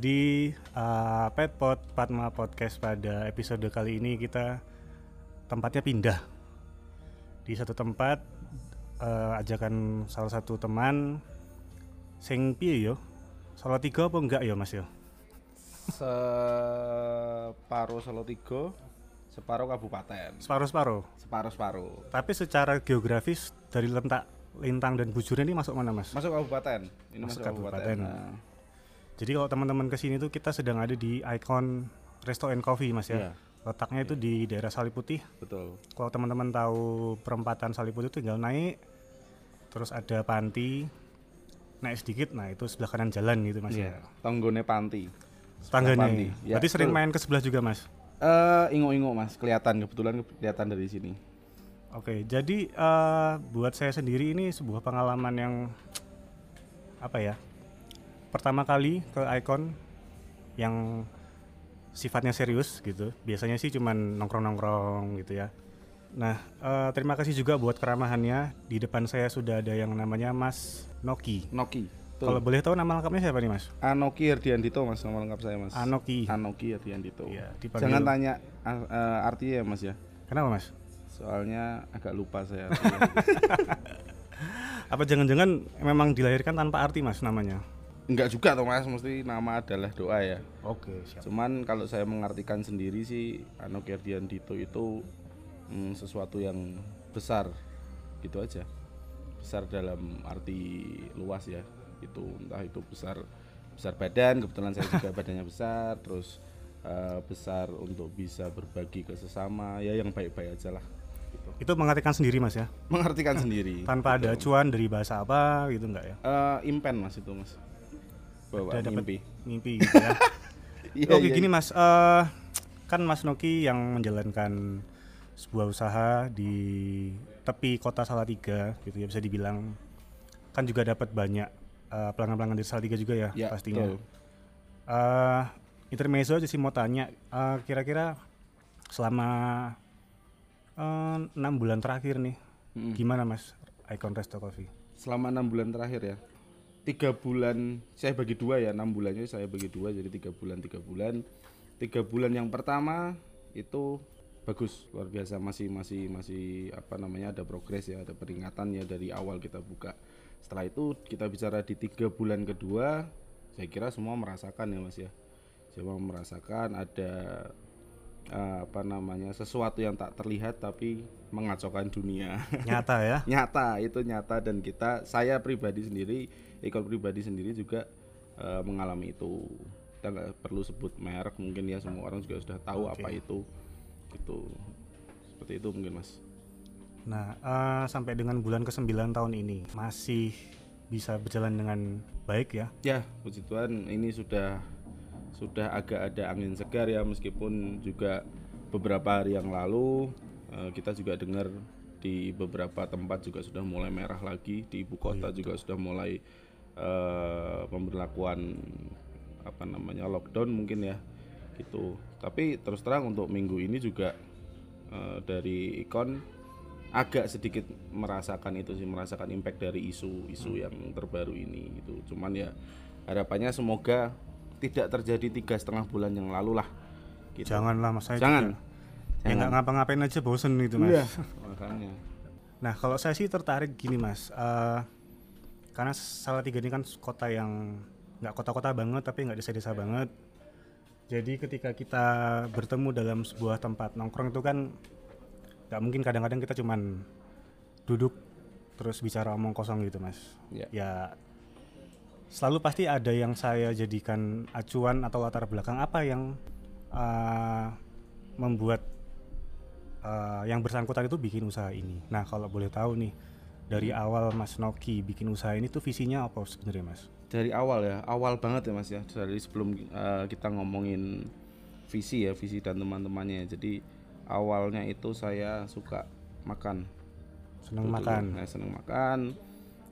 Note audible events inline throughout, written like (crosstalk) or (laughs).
di uh, Petpot Padma Podcast pada episode kali ini kita tempatnya pindah. Di satu tempat uh, ajakan salah satu teman sing piye yo? Solo tiga apa enggak ya Mas yo? Separuh Solo tiga separuh kabupaten. Separuh-separuh separuh? Separuh tapi secara geografis dari letak Lintang dan Bujur ini masuk mana Mas? Masuk kabupaten. Ini Masuk masuk, kabupaten, kabupaten. Nah, jadi kalau teman-teman ke sini tuh kita sedang ada di Icon Resto and Coffee Mas ya. Iya. letaknya itu di daerah Salih Putih. Betul. Kalau teman-teman tahu perempatan Salih Putih tinggal naik terus ada panti naik sedikit nah itu sebelah kanan jalan gitu mas Iya. ya. Tonggone Panti. Tangganya Panti. Ya, berarti sering betul. main ke sebelah juga mas? Eh ingo-ingo mas. Kelihatan kebetulan kelihatan dari sini. Oke jadi eh, buat saya sendiri ini sebuah pengalaman yang apa ya pertama kali ke Icon yang sifatnya serius gitu biasanya sih cuman nongkrong-nongkrong gitu ya nah eh, terima kasih juga buat keramahannya di depan saya sudah ada yang namanya Mas Noki Noki Kalau boleh tahu nama lengkapnya siapa nih mas? Anoki Herdiandito mas nama lengkap saya mas Anoki. Anoki Herdiandito Iya, dipanggil- jangan tanya eh, artinya ya mas ya Kenapa mas? soalnya agak lupa saya. (laughs) Apa jangan-jangan memang dilahirkan tanpa arti mas namanya? Enggak juga tuh mas mesti nama adalah doa ya Oke siap. Cuman kalau saya mengartikan sendiri sih Anoki Herdiandito itu mm, sesuatu yang besar gitu aja. Besar dalam arti luas ya. Itu entah itu besar besar badan, kebetulan saya juga (laughs) badannya besar, terus eh, besar untuk bisa berbagi ke sesama, ya yang baik-baik aja lah. Gitu. Itu mengartikan sendiri mas ya? Mengartikan (laughs) sendiri. Tanpa ada acuan dari bahasa apa gitu enggak ya? Eh, impen mas itu mas. Bawa Udah mimpi. Mimpi gitu ya. (laughs) Iya, Oke iya, gini mas, eh, kan mas Noki yang menjalankan sebuah usaha di tepi kota Salatiga gitu ya bisa dibilang kan juga dapat banyak eh, pelanggan-pelanggan dari Salatiga juga ya, Ya, pastinya. betul. eh intermezzo aja sih mau tanya eh, kira-kira selama eh, enam bulan terakhir nih Mm-mm. gimana mas Icon Resto Coffee selama enam bulan terakhir ya tiga bulan saya bagi dua ya enam bulannya saya bagi dua jadi tiga bulan tiga bulan. Tiga bulan yang pertama itu bagus luar biasa masih masih masih apa namanya ada progres ya ada peringatan ya dari awal kita buka. Setelah itu kita bicara di tiga bulan kedua saya kira semua merasakan ya mas ya. Semua merasakan ada eh, apa namanya sesuatu yang tak terlihat tapi mengacaukan dunia. (laughs) Nyata ya? Nyata itu nyata. Dan kita saya pribadi sendiri Ikon pribadi sendiri juga eh, mengalami itu. Kita nggak perlu sebut merek mungkin ya semua orang juga sudah tahu Oke. apa itu. Gitu. Seperti itu mungkin mas. Nah eh, sampai dengan bulan ke-9 tahun ini masih bisa berjalan dengan baik ya? Ya puji Tuhan ini sudah sudah agak ada angin segar ya meskipun juga beberapa hari yang lalu eh, kita juga dengar di beberapa tempat juga sudah mulai merah lagi di ibu kota juga sudah mulai eh, pemberlakuan apa namanya lockdown mungkin ya gitu. Tapi terus terang untuk minggu ini juga eh, dari ikon agak sedikit merasakan itu sih merasakan impact dari isu-isu yang terbaru ini gitu. Cuman ya harapannya semoga tidak terjadi tiga setengah bulan yang lalu lah gitu. janganlah mas saya jangan juga. ya nggak ngapa-ngapain aja bosen gitu mas Iya, (laughs) makanya Nah, kalau saya sih tertarik gini, Mas. Eh, karena Salatiga ini kan kota yang nggak kota-kota banget, tapi nggak desa-desa banget. Jadi ketika kita bertemu dalam sebuah tempat nongkrong itu kan nggak mungkin kadang-kadang kita cuman duduk terus bicara omong kosong gitu, Mas. Ya. Ya selalu pasti ada yang saya jadikan acuan atau latar belakang apa yang eh, membuat eh, yang bersangkutan itu bikin usaha ini. Nah, kalau boleh tahu nih dari awal Mas Noki bikin usaha ini tuh visinya apa sebenarnya, Mas? dari awal ya awal banget ya mas ya dari sebelum eh, kita ngomongin visi ya visi dan teman-temannya jadi awalnya itu saya suka makan dulu. makan. Saya seneng makan.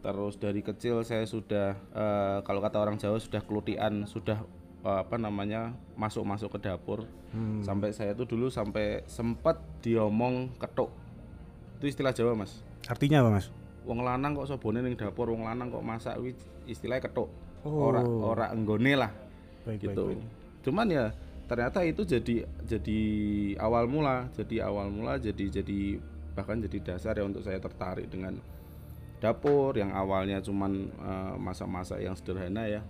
Terus dari kecil saya sudah eh, kalau kata orang Jawa sudah kelutian, sudah eh, apa namanya masuk-masuk ke dapur. Hmm. Sampai saya tuh dulu sampai sempat diomong ketuk. Itu istilah Jawa, Mas. Artinya apa, Mas? Wong lanang kok sobone ning dapur, wong lanang kok masak istilahnya ketuk. Oh. Ora ora enggone lah. baik, gitu baik. cuman ya ternyata itu jadi jadi awal mula jadi awal mula jadi jadi bahkan jadi dasar ya untuk saya tertarik dengan dapur yang awalnya cuman eh, masak-masak yang sederhana ya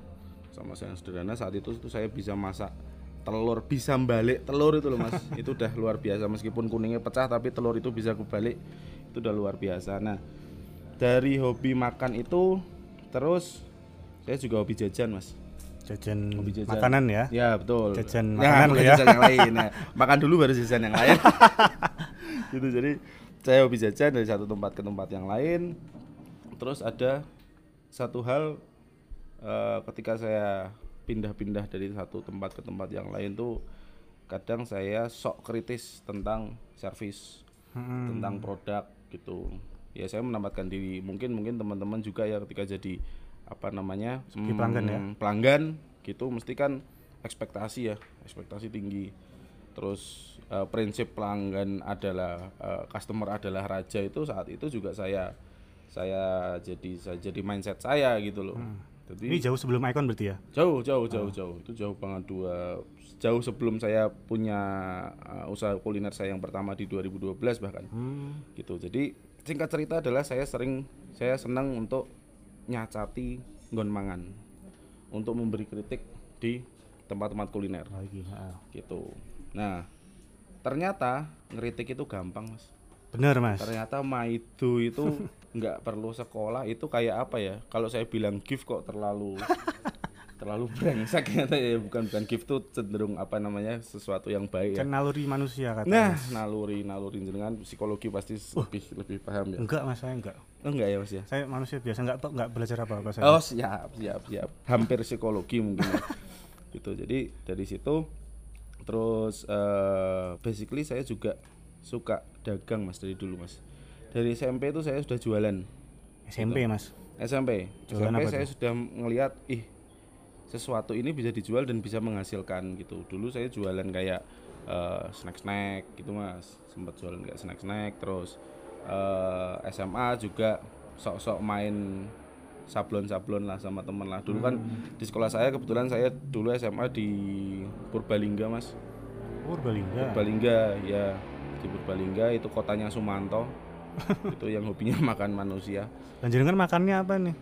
masa-masa yang sederhana saat itu tuh saya bisa masak telur bisa balik telur itu loh mas (laughs) itu udah luar biasa meskipun kuningnya pecah tapi telur itu bisa kebalik itu udah luar biasa nah dari hobi makan itu terus saya juga hobi jajan mas Jajan, Hobi jajan. makanan ya. Ya betul. Jajan ya, makanan ya. jajan yang lain. Nah, (laughs) makan dulu baru jajan yang lain. (laughs) gitu jadi saya hobi jajan dari satu tempat ke tempat yang lain. Terus ada satu hal eh, ketika saya pindah-pindah dari satu tempat ke tempat yang lain tuh kadang saya sok kritis tentang servis, Hmm. tentang produk gitu. Ya saya menempatkan diri. Mungkin mungkin teman-teman juga ya ketika jadi apa namanya Sebagai pelanggan ya? hmm, pelanggan gitu mesti kan ekspektasi ya ekspektasi tinggi terus eh, prinsip pelanggan adalah eh, customer adalah raja itu saat itu juga saya saya jadi saya jadi mindset saya gitu loh. Jadi Ini jauh sebelum Icon berarti ya? jauh jauh jauh jauh. Itu jauh banget dua jauh sebelum saya punya uh, usaha kuliner saya yang pertama di 2012 bahkan. Hmm. gitu. Jadi singkat cerita adalah saya sering saya senang untuk nyacati nggon mangan. Untuk memberi kritik di tempat-tempat kuliner. Lagi. ah. gitu. Nah ternyata ngeritik itu gampang mas Bener mas. ternyata maido itu (laughs) nggak perlu sekolah itu kayak apa ya kalau saya bilang gift kok terlalu (laughs) terlalu brengsek (laughs) ya bukan bukan gift tuh cenderung apa namanya sesuatu yang baik ya Kan naluri manusia katanya. nah naluri naluri jenengan psikologi pasti lebih lebih paham ya Enggak mas, saya enggak. oh, enggak ya mas ya Saya manusia biasa enggak enggak belajar apa-apa saya. oh siap siap siap hampir psikologi mungkin ya. gitu jadi dari situ terus eh, basically saya juga suka dagang mas dari dulu mas. Dari SMP itu saya sudah jualan. SMP mas. SMP Jualan SMP apa saya tuh? sudah ngelihat ih sesuatu ini bisa dijual dan bisa menghasilkan gitu. Dulu saya jualan kayak eh, snack-snack gitu mas. Sempat jualan kayak snack-snack terus eh, SMA juga sok-sok main sablon-sablon lah sama temen lah. Dulu kan Hmm. di sekolah saya kebetulan saya dulu SMA di Purbalingga mas. Purbalingga. Purbalingga ya di Purbalingga itu kotanya Sumanto (laughs) itu yang hobinya makan manusia Dan jenengan makannya apa nih?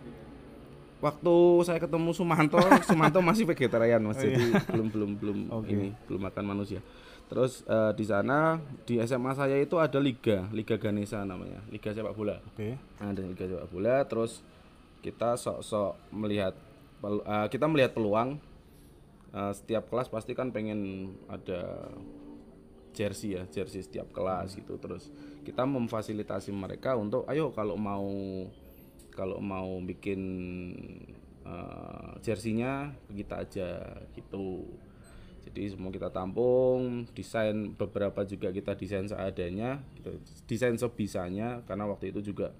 waktu saya ketemu Sumanto, (laughs) Sumanto masih vegetarian mas, Oh, iya. jadi belum belum belum (laughs) Oke. ini belum makan manusia. Terus eh, di sana di SMA saya itu ada liga, Liga Ganesha namanya, liga sepak bola. Oke. Ada liga sepak bola, terus kita sok-sok melihat eh, kita melihat peluang. Eh, setiap kelas pasti kan pengen ada jersey ya, jersey setiap kelas gitu. Terus kita memfasilitasi mereka untuk, ayo kalau mau kalau mau bikin eh, jersinya kita aja gitu jadi semua kita tampung desain beberapa juga kita desain seadanya kita desain sebisanya karena waktu itu juga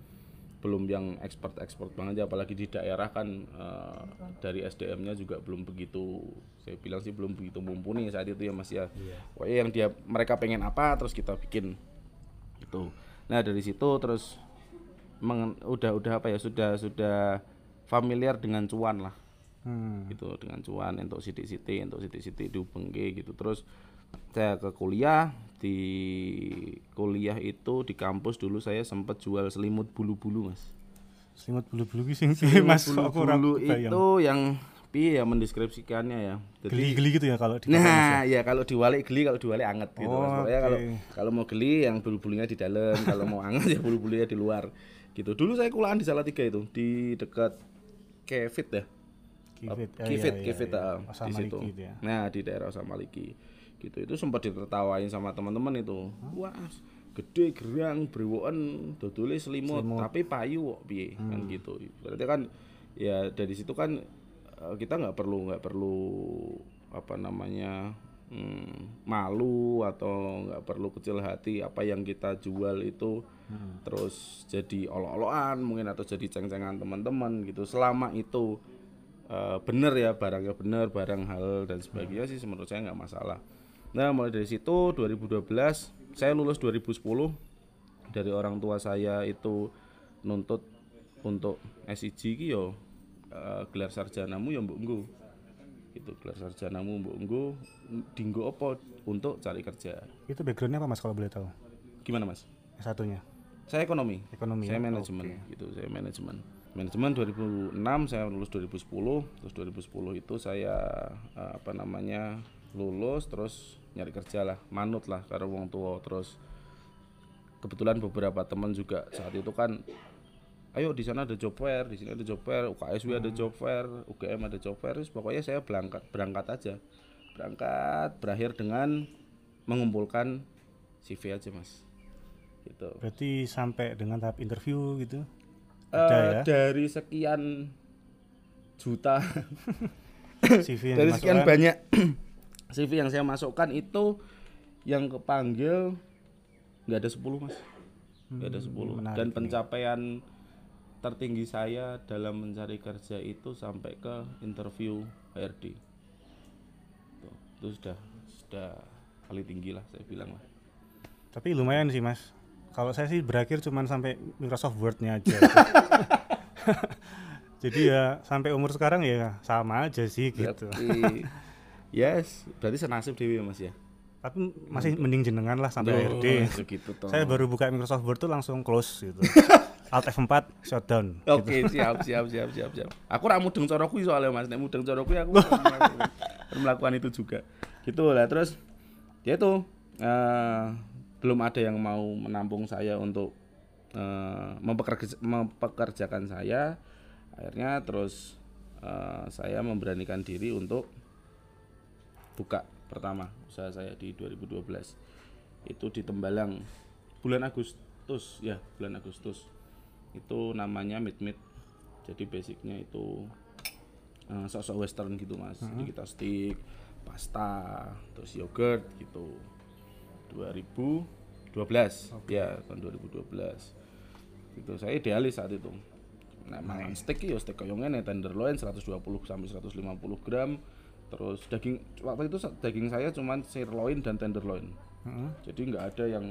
belum yang expert expert banget ya apalagi di daerah kan eh, dari SDM-nya juga belum begitu saya bilang sih belum begitu mumpuni saat itu ya mas ya. Pokoknya yang dia mereka pengen apa terus kita bikin. Gitu. Nah dari situ terus mengen- udah udah apa ya sudah sudah familiar dengan cuan lah. Hmm. gitu dengan cuan untuk sidik-sidik untuk sidik-sidik diubengke gitu. Terus saya ke kuliah di kuliah itu di kampus dulu saya sempat jual selimut bulu-bulu mas. Selimut bulu-bulu sing mas? Kok aku ora bulu kebayang. itu yang piye ya mendeskripsikannya ya jadi Geli-geli gitu ya kalau di Nah, ya kalau diwalik geli, kalau diwalik anget gitu. Oh. Pokoknya kalau kalau mau geli yang bulu-bulunya di dalam, kalau mau anget ya bulu-bulunya di luar. Gitu. Dulu saya kulaan di Salatiga itu, di dekat Kevit ya. Kivit, iya, iya, Kivit iya. ah, Osama di situ. Liki itu ya. Nah, di daerah Osamaliki. Gitu. Itu sempat ditertawain sama teman-teman itu. Wah, gede gerang brewoken dodole selimut, tapi payu kok piye kan Hmm. gitu. Berarti kan ya dari situ kan kita nggak perlu nggak perlu apa namanya hmm, malu atau nggak perlu kecil hati. Apa yang kita jual itu Hmm. terus jadi olok-olokan mungkin atau jadi ceng-cengan teman-teman gitu. Selama itu eh, bener ya barangnya bener barang halal dan sebagainya sih menurut saya nggak masalah. Nah mulai dari situ 2012 saya lulus 2010 dari orang tua saya itu nuntut untuk SIG yo eh, gelar sarjanamu ya mbok nggo. Gitu gelar sarjanamu mbok nggo dinggo apa untuk cari kerja. Itu backgroundnya apa mas kalau boleh tahu? gimana mas? Satunya. Saya ekonomi. Ekonomi. saya ya? manajemen gitu saya manajemen. Manajemen 2006 saya lulus 2010 terus 2010 itu saya eh, apa namanya lulus terus nyari kerja lah manut lah karena wong tua. Terus kebetulan beberapa teman juga saat itu kan ayo di sana ada job fair di sini ada job fair UKSW ada job fair UGM ada job fair terus pokoknya saya berangkat berangkat aja. Berangkat berakhir dengan mengumpulkan CV aja mas. Gitu. Berarti sampai dengan tahap interview gitu. Ada ya? dari sekian juta. (laughs) CV yang dari sekian banyak (clears throat) CV yang saya masukkan itu yang kepanggil nggak ada 10 mas. Nggak ada 10 Hmm, dan pencapaian tertinggi saya dalam mencari kerja itu sampai ke interview HRD Tuh, itu sudah sudah paling tinggi lah saya bilang lah Tapi lumayan sih mas. Kalau saya sih berakhir cuman sampai Microsoft Word-nya aja. (laughs) (laughs) Jadi ya sampai umur sekarang ya sama aja sih gitu. Berarti- (laughs) yes berarti senasib dewi ya mas ya Tapi masih mending jenengan lah sampai HRD. gitu toh. Saya baru buka Microsoft Word tuh langsung close gitu. Alt F4 shutdown. Oke, siap, siap, siap, siap, siap. Aku ra mudeng cara kuwi soalnya Mas, nek mudeng cara kuwi aku (laughs) melakukan, melakukan itu juga. Gitu lah terus ya itu eh, belum ada yang mau menampung saya untuk eh, mempekerja, mempekerjakan saya. Akhirnya terus eh, saya memberanikan diri untuk buka pertama usaha saya di 2012 itu di Tembalang bulan Agustus ya bulan Agustus itu namanya meat meat jadi basicnya itu eh, sok-sok western gitu mas. Jadi kita steak pasta terus yogurt gitu. 2012 ya tahun 2012 itu saya idealis saat itu. Nah mangan steak ya steak kayak ngene tenderloin 120 sampai 150 gram. Terus daging waktu itu daging saya cuman sirloin dan tenderloin. Heeh. jadi nggak ada yang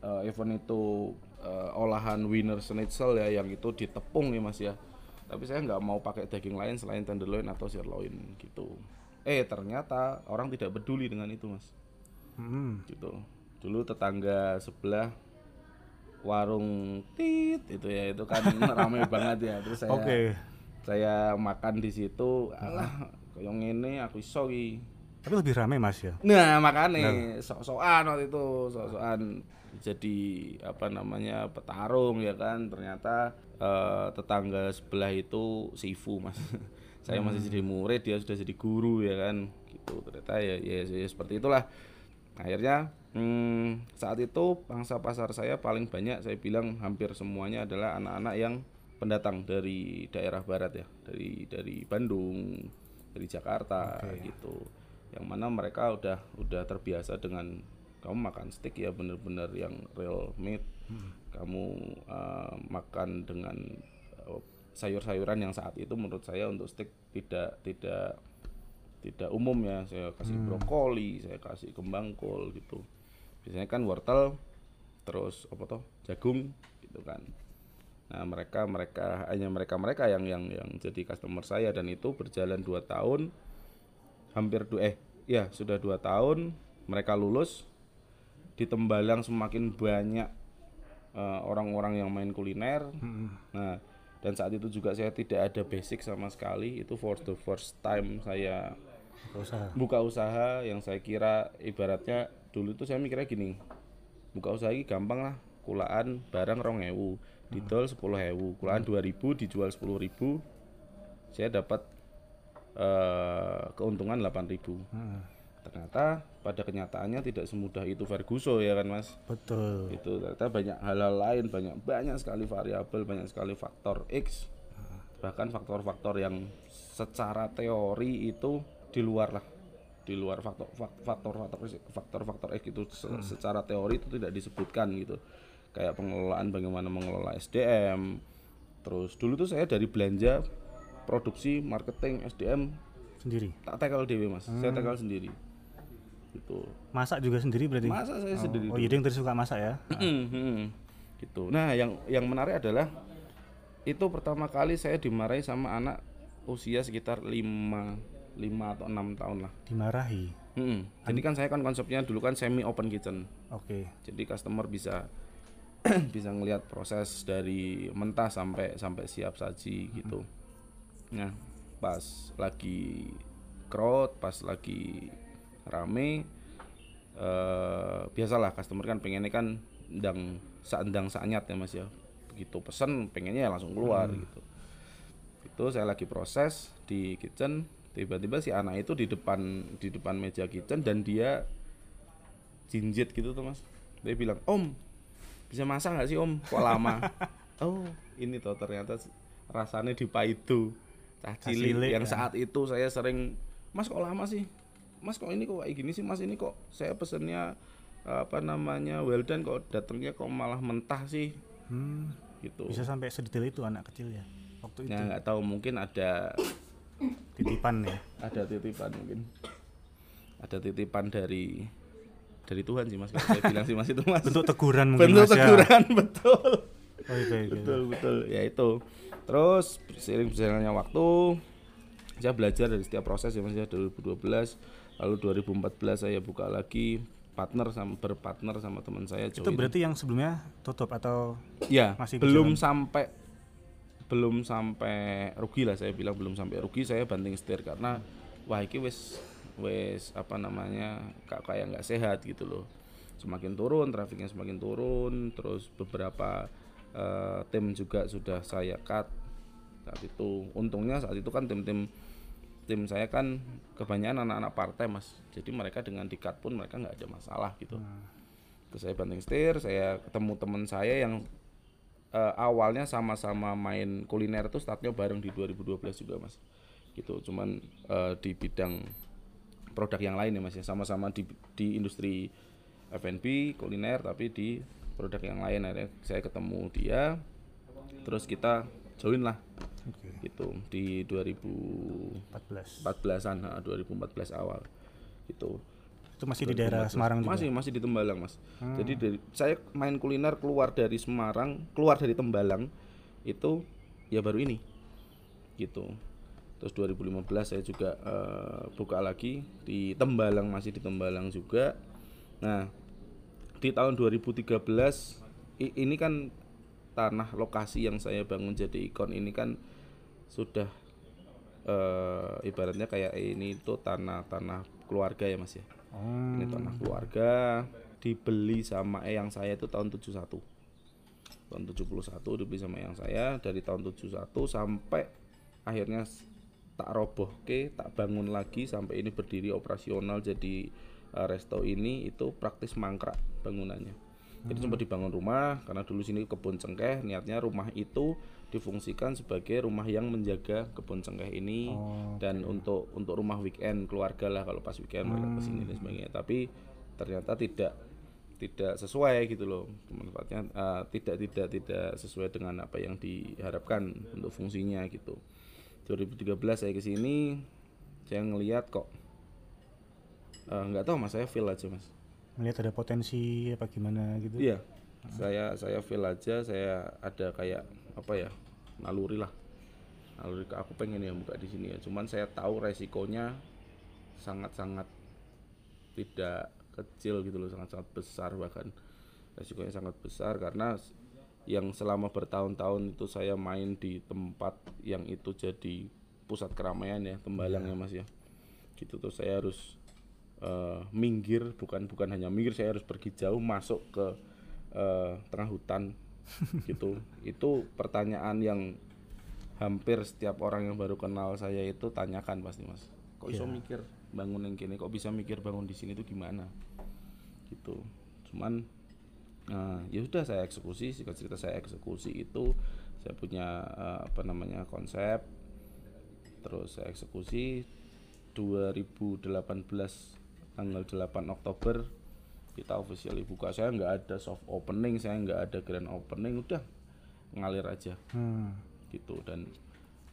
eh, event itu eh, olahan winner schnitzel ya yang itu ditepung ya mas ya. Tapi saya nggak mau pakai daging lain selain tenderloin atau sirloin gitu. Eh ternyata orang tidak peduli dengan itu mas. Hmm. gitu. Dulu tetangga sebelah warung tit itu ya itu kan (laughs) ramai banget ya. Terus saya Oke. saya makan di situ alah kayak ngene aku iso ki Tapi lebih ramai mas ya. Nah makanya sok-sokan waktu itu sok-sokan jadi apa namanya petarung ya kan. Ternyata eh, tetangga sebelah itu sifu mas. (laughs) Saya masih jadi murid dia sudah jadi guru ya kan. Gitu. Ternyata ya ya, ya seperti itulah. Akhirnya hmm, saat itu pangsa pasar saya paling banyak saya bilang hampir semuanya adalah anak-anak yang pendatang dari daerah barat ya. Dari dari Bandung dari Jakarta gitu yang mana mereka udah udah terbiasa dengan kamu makan steak ya bener-bener yang real meat. Kamu uh, makan dengan uh, sayur-sayuran yang saat itu menurut saya untuk steak tidak tidak tidak umum ya. Saya kasih brokoli saya kasih kembang kol gitu. Biasanya kan wortel terus apa toh jagung gitu kan. Nah mereka mereka hanya mereka mereka yang yang yang jadi customer saya dan itu berjalan dua tahun hampir dua eh ya sudah dua tahun mereka lulus di Tembalang semakin banyak eh, orang-orang yang main kuliner. Nah dan saat itu juga saya tidak ada basic sama sekali. Itu for the first time saya Gak usah. buka usaha yang saya kira ibaratnya dulu tuh saya mikirnya gini buka usaha ini gampang lah kulaan barang rong ewu didol sepuluh ewu kulaan dua ribu dijual sepuluh ribu saya dapat eh, keuntungan delapan ribu. Heeh. ternyata pada kenyataannya tidak semudah itu Ferguso ya kan mas? Betul. itu ternyata banyak hal-hal lain banyak banyak sekali variabel banyak sekali faktor X. Bahkan faktor-faktor yang secara teori itu di luar lah. Di luar faktor fak- faktor-faktor faktor-faktor X itu se- secara teori itu tidak disebutkan gitu. Kayak pengelolaan bagaimana mengelola SDM terus dulu tuh saya dari belanja produksi marketing SDM Sendiri. tak tackle dewe mas saya tackle sendiri gitu Masak juga sendiri berarti. masa saya sendiri Oh, jadi yang tadi suka masak ya? (clears throat) Hmm, gitu. Nah, yang yang menarik adalah itu pertama kali saya dimarahi sama anak usia sekitar 5 lima atau enam tahun lah Dimarahi. Mm-mm. jadi kan saya kan konsepnya dulu kan semi open kitchen Oke. jadi customer bisa (clears throat) bisa ngelihat proses dari mentah sampai sampai siap saji gitu nah pas lagi crowd pas lagi rame eh biasalah customer kan pengennya kan ndang saendang saanyat ya mas ya. Begitu pesen pengennya ya langsung keluar gitu. Itu saya lagi proses di kitchen tiba-tiba si anak itu di depan di depan meja kitchen dan dia jinjit gitu tuh mas. Dia bilang om bisa masak nggak sih om? Kok lama? (laughs) Oh ini tuh ternyata rasanya di paidu cah cilik cilik, yang ya. saat itu saya sering mas kok lama sih? Mas kok ini kok kayak gini sih? Mas ini kok saya pesennya apa namanya well done kok datangnya kok malah mentah sih? Hmm, gitu. Bisa sampai sedetail itu anak kecil ya. Waktu itu. ya nggak tahu mungkin ada titipan ya. ada titipan mungkin. Ada titipan dari dari Tuhan sih mas. Kalau saya bilang sih mas itu mas. Bentuk teguran mungkin bentuk Mas ya. teguran (laughs) betul Oh, itu, itu. betul betul. Ya itu. Terus seiring berjalannya waktu saya belajar dari setiap proses ya mas ya. 2012 lalu 2014 saya buka lagi partner sama berpartner sama teman saya Itu join. berarti yang sebelumnya tutup atau ya masih belum sampai belum sampai rugi lah saya bilang belum sampai rugi saya banting setir karena wah ini wes wes apa namanya kak kayak nggak sehat gitu loh. Semakin turun trafiknya semakin turun terus beberapa eh, tim juga sudah saya cut saat itu. Untungnya saat itu kan tim-tim tim saya kan kebanyakan anak-anak partai mas. Jadi mereka dengan di cut pun mereka nggak ada masalah gitu. Terus saya banting setir saya ketemu teman saya yang eh, awalnya sama-sama main kuliner tuh startnya bareng di 2012 juga mas. Gitu cuman eh, di bidang produk yang lain ya mas ya. Sama-sama di di industri F&B kuliner tapi di produk yang lain akhirnya saya ketemu dia terus kita join lah Oke. gitu di 2014 14. an 2014 awal gitu Itu masih di daerah Semarang juga. masih masih di Tembalang mas jadi dari saya main kuliner keluar dari Semarang keluar dari Tembalang itu ya baru ini gitu terus 2015 saya juga eh, buka lagi di Tembalang masih di Tembalang juga nah di tahun 2013 i- ini kan tanah lokasi yang saya bangun jadi ikon ini kan sudah eh, ibaratnya kayak ini itu tanah-tanah keluarga ya mas ya? Oh, ini tanah keluarga dibeli sama eyang saya itu tahun 71 tahun 71 dibeli sama eyang saya dari tahun 71 sampai akhirnya tak roboh ke tak bangun lagi sampai ini berdiri operasional jadi eh, resto ini itu praktis mangkrak bangunannya. Jadi sempat dibangun rumah karena dulu sini kebun cengkeh niatnya rumah itu difungsikan sebagai rumah yang menjaga kebun cengkeh ini. Oh, dan untuk untuk rumah weekend keluarga lah kalau pas weekend mereka ke sini dan sebagainya. Tapi ternyata tidak tidak sesuai gitu loh manfaatnya eh, tidak tidak tidak sesuai dengan apa yang diharapkan untuk fungsinya gitu. 2013 saya ke sini saya ngelihat kok eh, nggak tahu mas saya feel aja mas melihat ada potensi apa gimana gitu. Iya. Saya saya feel aja saya ada kayak apa ya? naluri lah. Naluri ke aku pengen ya buka di sini ya. Cuman saya tahu resikonya sangat-sangat tidak kecil gitu loh, sangat-sangat besar bahkan. Resikonya sangat besar karena yang selama bertahun-tahun itu saya main di tempat yang itu jadi pusat keramaian ya, Tembalang ya Mas ya. Gitu tuh saya harus eh, minggir bukan bukan hanya minggir saya harus pergi jauh masuk ke eh, tengah hutan (laughs) gitu. Itu pertanyaan yang hampir setiap orang yang baru kenal saya itu tanyakan pasti mas. Kok iso mikir bangun yang gini kok bisa mikir bangun di sini itu gimana? Gitu. Cuman nah, ya sudah saya eksekusi singkat cerita saya eksekusi itu saya punya eh, apa namanya konsep terus saya eksekusi. 2018 tanggal 8 Oktober kita official buka. Saya nggak ada soft opening saya nggak ada grand opening udah ngalir aja. Hmm. gitu. Dan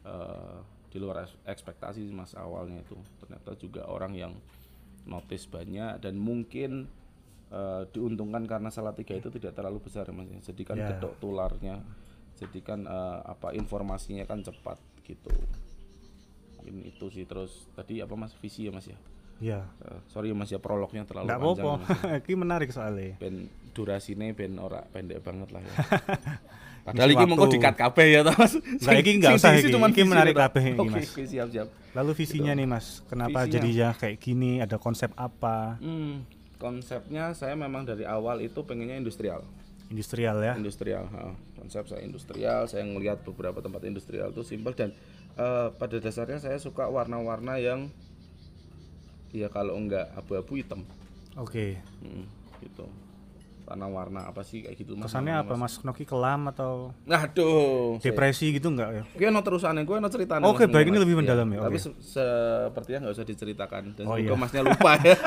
eh, di luar eks- ekspektasi mas awalnya itu. Ternyata juga orang yang notice banyak dan mungkin eh, diuntungkan karena salah tiga itu tidak terlalu besar mas. Jadi kan Ya. gedok tularnya. Jadi kan eh, apa informasinya kan cepat gitu. Mungkin itu sih. Terus tadi apa mas? Visi ya mas ya Iya. Eh, sorry mas ya prolognya terlalu Enggak panjang apa-apa. (laughs) Iki menarik soalnya. ben durasine ben ora pendek banget lah ya (laughs) padahal iki waktu. dikat kabeh ya toh mas Nah, iki nggak Sing usah iki. cuman Iki menarik kabeh iki, Mas. oke, siap siap Lalu visinya nih Mas, kenapa Visinya. jadi ya kayak gini? Ada konsep apa? Hmm, konsepnya saya memang dari awal itu pengennya industrial Industrial ya. industrial ha. konsep saya industrial saya ngelihat beberapa tempat industrial itu simpel dan eh, pada dasarnya saya suka warna-warna yang ya kalau enggak abu-abu hitam Oke. Hmm, gitu warna-warna apa sih kayak gitu mas Kesannya apa Mas Noki kelam atau Aduh, saya- depresi gitu enggak ya? Gue no terusannya, gue no ceritanya. Oke, Mas, baik, ini Mas. lebih Iya, mendalam ya, Tapi oke. se- sepertinya nggak usah diceritakan dan Oh, iya. masnya lupa ya. (laughs)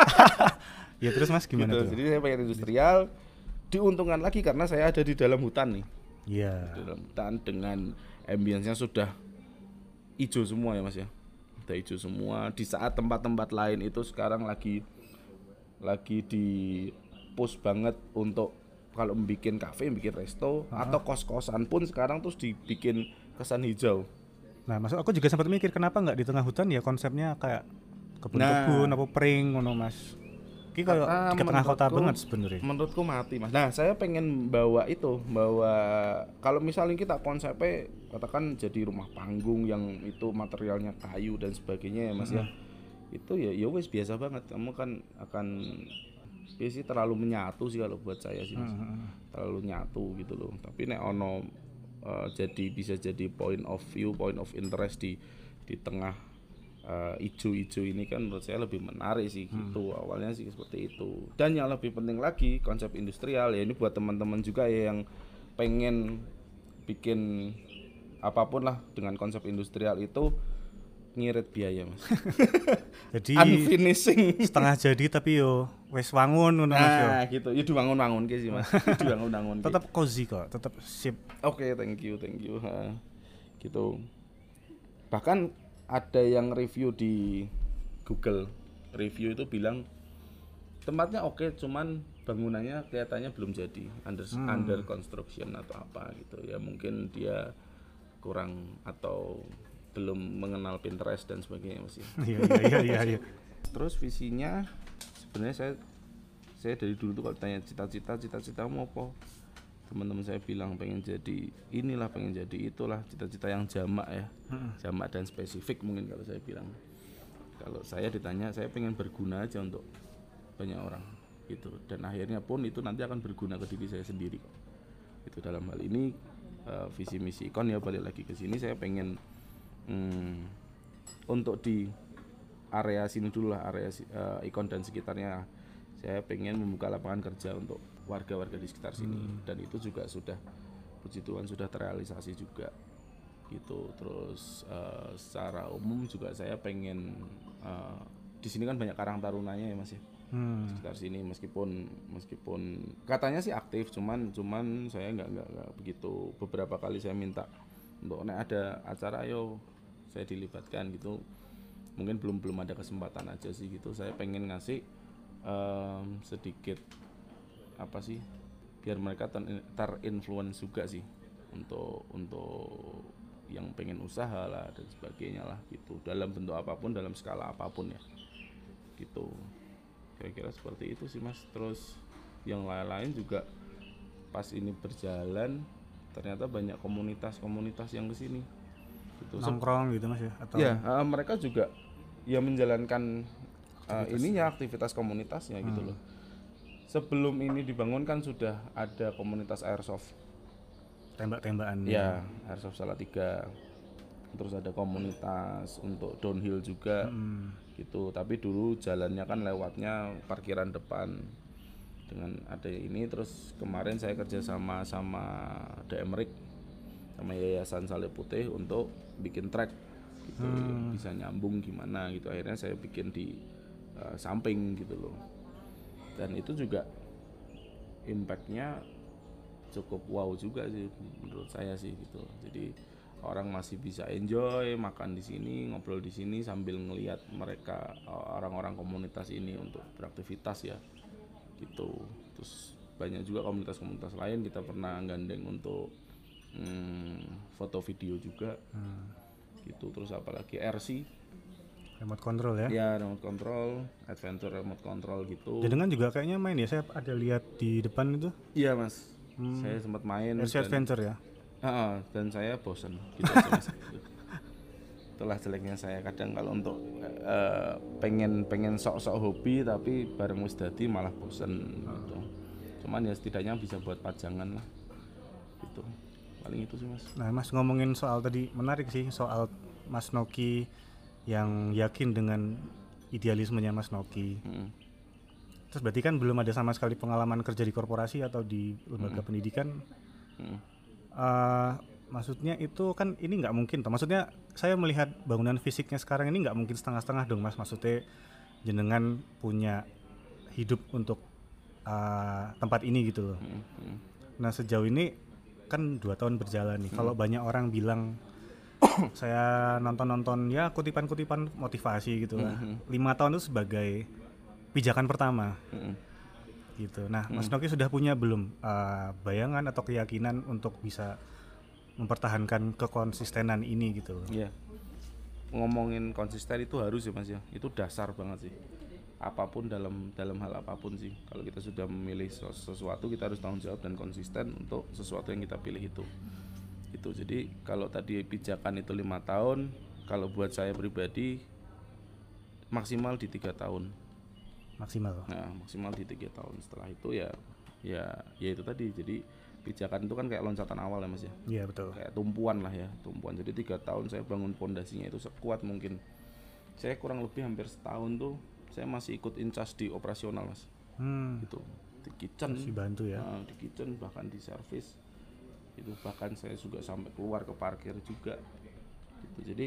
Ya terus Mas gimana gitu. tuh? Jadi saya pengen industrial, diuntungkan lagi karena saya ada di dalam hutan nih, Iya. di dalam hutan dengan ambience-nya sudah hijau semua ya mas ya, udah hijau semua. Di saat tempat-tempat lain itu sekarang lagi lagi di push banget untuk kalau bikin kafe, bikin resto atau kos-kosan pun sekarang terus dibikin kesan hijau. Nah, maksud aku juga sempat mikir kenapa nggak di tengah hutan ya konsepnya kayak Nah. kebun-kebun apa pering ngono Mas. Ki Karena di tengah kota banget sebenarnya. Menurutku mati mas. Nah saya pengen bawa itu, bawa kalau misalnya kita konsepnya katakan jadi rumah panggung yang itu materialnya kayu dan sebagainya ya mas ya, itu ya ya wes biasa banget. Kamu kan akan ya sih terlalu menyatu sih kalau buat saya sih mas. terlalu nyatu gitu loh. Tapi nek ono eh, jadi bisa jadi point of view, point of interest di di tengah eh, ijo-ijo ini kan menurut saya lebih menarik sih gitu awalnya sih seperti itu dan yang lebih penting lagi konsep industrial ya ini buat teman-teman juga ya yang pengen bikin apa pun lah dengan konsep industrial itu ngirit biaya mas (laughs) Jadi unfinishing setengah jadi tapi yo wes wangun ngono Mas yo. nah gitu ya dibangun-bangun ke sih mas (laughs) dibangun-bangun ke. Tetap cozy kok, tetap sip. Oke, thank you, thank you. Ha, gitu. Bahkan ada yang review di Google review itu bilang tempatnya oke, cuman bangunannya kelihatannya belum jadi, under under construction atau apa gitu. Ya mungkin dia kurang atau belum mengenal Pinterest dan sebagainya masih. (laughs) Iya iya iya iya iya. Terus visinya sebenarnya saya saya dari dulu tuh kalau tanya cita-cita cita-cita mau apa teman-teman saya bilang pengen jadi inilah pengen jadi itulah cita-cita yang jamak ya. Jamak dan spesifik mungkin kalau saya bilang. Kalau saya ditanya saya pengen berguna aja untuk banyak orang gitu. Dan akhirnya pun itu nanti akan berguna ke diri saya sendiri itu dalam hal ini eh, visi misi ikon ya balik lagi ke sini saya pengen hmm, untuk di area sini dulu lah area eh, ikon dan sekitarnya. Saya pengen membuka lapangan kerja untuk warga-warga di sekitar sini. Dan itu juga sudah puji Tuhan sudah terrealisasi juga gitu. Terus eh, secara umum juga saya pengen eh, di sini kan banyak karang tarunanya ya mas ya? Hmm. sekitar sini meskipun meskipun katanya sih aktif cuman cuman saya nggak nggak nggak begitu. Beberapa kali saya minta untuk nek ada acara ayo saya dilibatkan gitu. Mungkin belum belum ada kesempatan aja sih gitu. Saya pengen ngasih em, sedikit apa sih biar mereka ter- terinfluence juga sih untuk untuk yang pengen usaha lah dan sebagainya lah gitu. Dalam bentuk apa pun dalam skala apa pun ya. Gitu. Kira-kira seperti itu sih mas. Terus yang lain-lain juga pas ini berjalan ternyata banyak komunitas-komunitas yang ke sini gitu. Nongkrong gitu Mas ya? Atau ya eh, mereka juga ya menjalankan eh, ininya aktivitas komunitasnya gitu loh sebelum ini dibangun kan sudah ada komunitas airsoft. Tembak-tembakan. ya airsoft Salatiga. Terus ada komunitas untuk downhill juga. Hmm. gitu. Tapi dulu jalannya kan lewatnya parkiran depan dengan ada ini. Terus kemarin saya kerja sama sama DMRIK sama Yayasan Salib Putih untuk bikin track. Gitu. Bisa nyambung gimana gitu. Akhirnya saya bikin di uh, samping gitu loh dan itu juga impactnya cukup wow juga sih menurut saya sih gitu. Jadi orang masih bisa enjoy makan di sini ngobrol di sini sambil ngelihat mereka uh, orang-orang komunitas ini untuk beraktivitas ya gitu. Terus banyak juga komunitas-komunitas lain kita pernah gandeng untuk hmm, foto video juga gitu. Terus apalagi RC remote control ya. ya remote control adventure remote control gitu. Jenengan juga kayaknya main ya. Saya ada lihat di depan itu. Iya mas. Saya sempat main RC dan- Adventure ya. Ah, dan saya bosen gitu. Aja, (laughs) itulah jeleknya saya. Kadang kalau untuk eh, pengen pengen sok-sok hobi tapi bareng wis dadi malah bosen gitu. Cuman ya setidaknya bisa buat pajangan lah. Gitu. Paling itu sih mas. Nah, Mas ngomongin soal tadi menarik sih soal Mas Noki yang yakin dengan idealismenya Mas Noki. Mm. Terus berarti kan belum ada sama sekali pengalaman kerja di korporasi atau di lembaga pendidikan. Mm. Eh, maksudnya itu kan ini nggak mungkin toh. Maksudnya saya melihat bangunan fisiknya sekarang ini nggak mungkin setengah-setengah dong Mas. Maksudnya jenengan punya hidup untuk eh, tempat ini gitu loh. Mm, mm. Nah sejauh ini kan dua tahun berjalan nih. Kalau banyak orang bilang (coughs) saya nonton-nonton ya kutipan-kutipan motivasi gitu lah. Lima tahun itu sebagai pijakan pertama Mm. gitu. Nah Mas Noki sudah punya belum uh, bayangan atau keyakinan untuk bisa mempertahankan kekonsistenan ini gitu? Iya. Ngomongin konsisten itu harus ya Mas ya. Itu dasar banget sih. Apa pun dalam dalam hal apa pun sih. Kalau kita sudah memilih sesu- sesuatu kita harus tanggung jawab dan konsisten untuk sesuatu yang kita pilih itu. Itu. Jadi kalau tadi pijakan itu lima tahun, kalau buat saya pribadi maksimal di tiga tahun. Maksimal. Nah, maksimal di tiga tahun. Setelah itu ya ya ya itu tadi. Jadi pijakan itu kan kayak loncatan awal ya Mas ya Iya betul. kayak tumpuan lah ya tumpuan jadi tiga tahun saya bangun pondasinya itu sekuat mungkin saya kurang lebih hampir setahun tuh saya masih ikut incas di operasional mas Hmm, gitu di kitchen masih bantu ya. nah, di kitchen bahkan di service itu bahkan saya juga sampai keluar ke parkir juga. Gitu. Jadi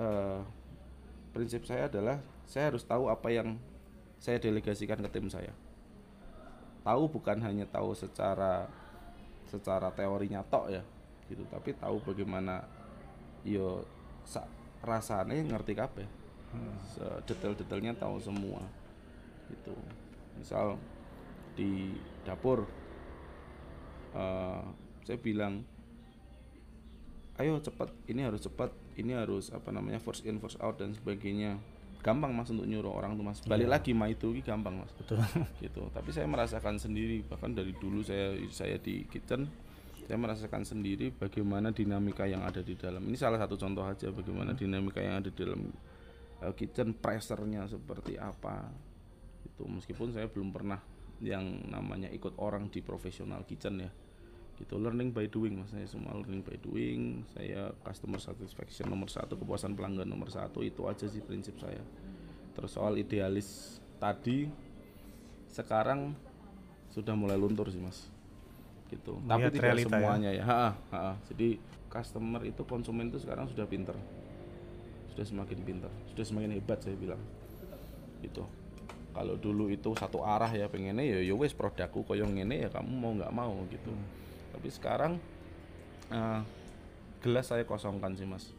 eh, prinsip saya adalah saya harus tahu apa yang saya delegasikan ke tim saya. Tahu bukan hanya tahu secara secara teorinya tok ya gitu tapi tahu bagaimana yo sa, rasanya ngerti kabeh. Detail-detailnya tahu semua gitu. Misal di dapur eh, saya bilang ayo cepat ini harus cepat ini harus apa namanya first in first out dan sebagainya. Gampang mas untuk nyuruh orang tuh mas. Balik lagi mah itu gampang mas. Betul. (laughs) gitu. Tapi saya merasakan sendiri bahkan dari dulu saya saya di kitchen saya merasakan sendiri bagaimana dinamika yang ada di dalam. Ini salah satu contoh aja bagaimana dinamika yang ada di dalam uh, kitchen pressure-nya seperti apa. Itu meskipun saya belum pernah yang namanya ikut orang di profesional kitchen ya gitu. Learning by doing mas saya semua learning by doing. Saya customer satisfaction nomor satu kepuasan pelanggan nomor satu itu aja sih prinsip saya. Terus soal idealis tadi sekarang sudah mulai luntur sih mas. Gitu. Tapi Melihat tidak realita ya. semuanya ya, Ha, ha, ha. jadi customer itu konsumen itu sekarang sudah pinter. Sudah semakin pinter. Sudah semakin hebat saya bilang. Gitu. Kalau dulu itu satu arah ya pengennya ya ya wes produkku koyo ngene ya kamu mau nggak mau gitu tapi sekarang eh, gelas saya kosongkan sih mas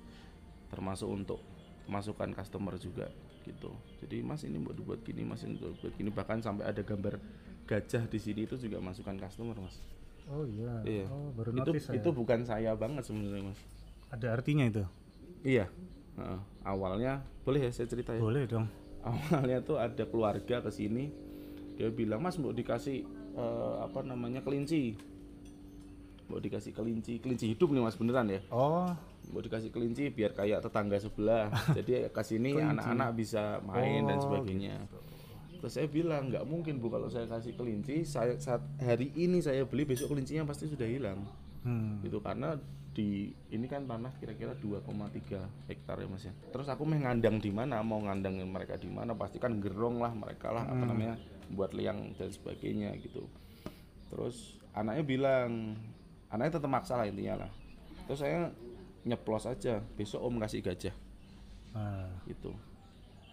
termasuk untuk masukan customer juga gitu jadi mas ini mau dibuat gini mas ini mau dibuat gini bahkan sampai ada gambar gajah di sini itu juga masukan customer mas Oh iya. Iya. Oh baru itu notice saya. itu bukan saya banget sebenarnya mas Ada artinya itu. iya Heeh. awalnya boleh ya saya cerita ya Boleh dong. awalnya tuh ada keluarga ke sini dia bilang mas mau dikasih eh, apa namanya kelinci mau dikasih kelinci. Kelinci hidup nih mas beneran ya? Oh. Mau dikasih kelinci biar kayak tetangga sebelah. (laughs) Jadi ke sini anak-anak bisa main dan Oh, sebagainya. terus saya bilang nggak mungkin bu kalau saya kasih kelinci saya saat hari ini saya beli besok kelincinya pasti sudah hilang. Hmm. gitu karena di ini kan tanah kira-kira 2,3 hektar ya mas ya. Terus aku mau ngandang di mana mau ngandangin mereka di mana pasti kan gerong lah mereka lah apa namanya buat liang dan sebagainya gitu. Terus anaknya bilang anaknya tetap maksa lah intinya lah. Terus saya nyeplos aja besok om kasih gajah. Nah, gitu.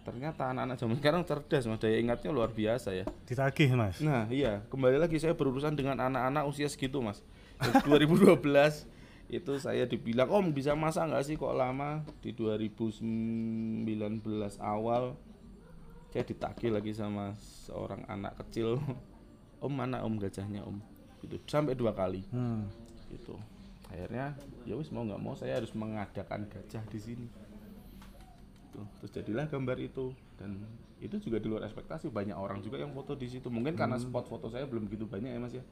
Ternyata anak-anak zaman sekarang cerdas mas. Daya ingatnya luar biasa ya. Ditagih mas. Nah iya. Kembali lagi saya berurusan dengan anak-anak usia segitu mas. Dari (laughs) 2012 itu saya dibilang om bisa masak nggak sih kok lama? Di 2019 awal saya ditagih lagi sama seorang anak kecil. (laughs) Om mana om gajahnya om. Gitu. Sampai dua kali. Hmm. Gitu. Akhirnya ya wis mau nggak mau saya harus mengadakan gajah di sini. Gitu. Terus jadilah gambar itu. Dan itu juga di luar ekspektasi. Banyak orang juga yang foto di situ. Mungkin karena spot foto saya belum begitu banyak ya mas ya.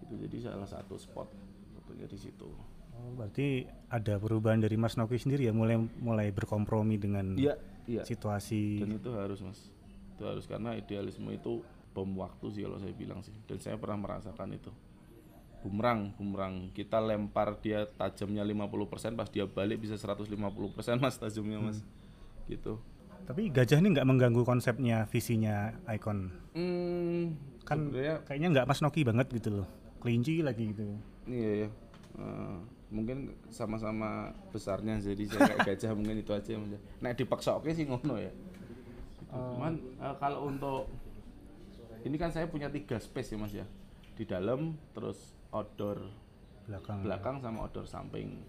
Itu jadi salah satu spot fotonya di situ. Oh, berarti ada perubahan dari Mas Noki sendiri ya? Mulai mulai berkompromi dengan iya iya. situasi. Dan itu harus mas. Itu harus. Karena idealisme itu bom waktu sih kalau saya bilang sih. Dan saya pernah merasakan itu bumerang bumerang. Kita lempar dia tajamnya 50% pas dia balik bisa 150% mas tajamnya mas. Gitu. Tapi gajah ini nggak mengganggu konsepnya visinya Icon? Hmm, kan sebenarnya kayaknya nggak Mas Noki banget gitu loh. Kelinci lagi gitu. Iya ya Eh, mungkin sama-sama besarnya jadi saya kayak gajah mungkin itu aja mas. Nah dipaksa oke sih ngono ya. Gitu. cuman eh, kalau untuk ini kan saya punya tiga space ya mas ya. Di dalam terus outdoor belakang. belakang sama outdoor samping.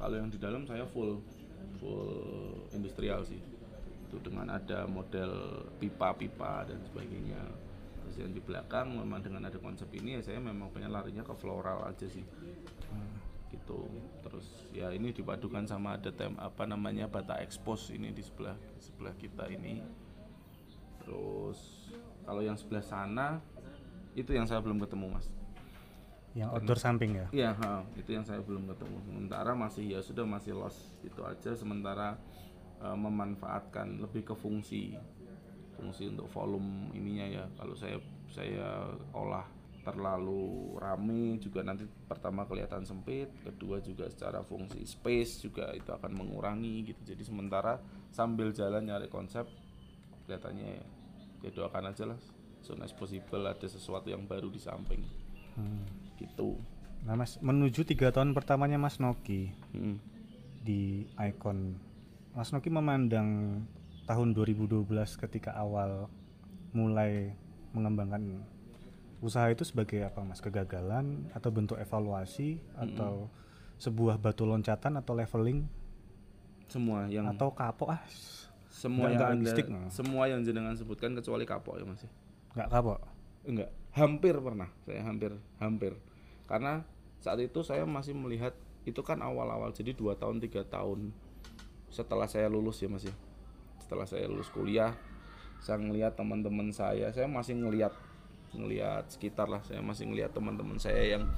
Kalau yang di dalam saya full full industrial sih. Itu dengan ada model pipa-pipa dan sebagainya. Terus yang di belakang memang dengan ada konsep ini ya saya memang pengen larinya ke floral aja sih. Gitu. Terus ya ini dipadukan sama ada tem apa namanya bata expose ini di sebelah sebelah kita ini. Terus kalau yang sebelah sana itu yang saya belum ketemu mas yang outdoor samping ya Iya, ha, itu yang saya belum ketemu. Sementara masih ya sudah masih lost itu aja. Sementara eh, memanfaatkan lebih ke fungsi, fungsi untuk volume ininya ya. Kalau saya saya olah terlalu rame juga nanti pertama kelihatan sempit, kedua juga secara fungsi space juga itu akan mengurangi gitu. Jadi sementara sambil jalan nyari konsep kelihatannya ya, ya doakan aja lah soon as possible ada sesuatu yang baru di samping Hmm. Gitu. nah Mas menuju tiga tahun pertamanya Mas Noki Mm. di Icon. Mas Noki memandang tahun 2012 ketika awal mulai mengembangkan usaha itu sebagai apa Mas? Kegagalan atau bentuk evaluasi atau sebuah batu loncatan atau leveling? Semua yang atau kapok ah? Semua yang anda, no? semua yang jenengan sebutkan kecuali kapok ya mas ya? nggak kapok? Enggak. Hampir pernah. Saya hampir hampir karena saat itu saya masih melihat itu kan awal-awal jadi dua tahun tiga tahun setelah saya lulus ya mas ya. Setelah saya lulus kuliah saya ngelihat teman-teman saya saya masih ngelihat ngelihat sekitar lah saya masih ngelihat teman-teman saya yang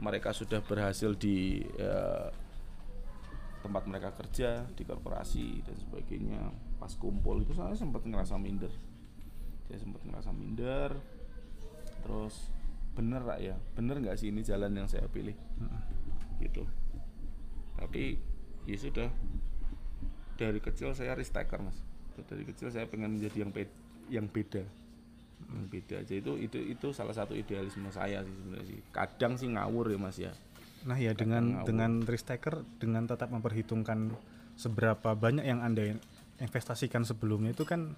mereka sudah berhasil di eh, tempat mereka kerja di korporasi dan sebagainya. Pas kumpul itu saya sempat ngerasa minder. Saya sempat ngerasa minder. Terus bener lah ya. Bener nggak sih ini jalan yang saya pilih? Gitu. Tapi ya sudah. Dari kecil saya risk taker mas. Dari kecil saya pengen menjadi yang pe- yang beda. Yang beda aja. Itu itu itu salah satu idealisme saya sih sebenarnya sih. Kadang sih ngawur ya mas ya. Nah ya dengan ngawur. dengan risk taker dengan tetap memperhitungkan seberapa banyak yang anda investasikan sebelumnya itu kan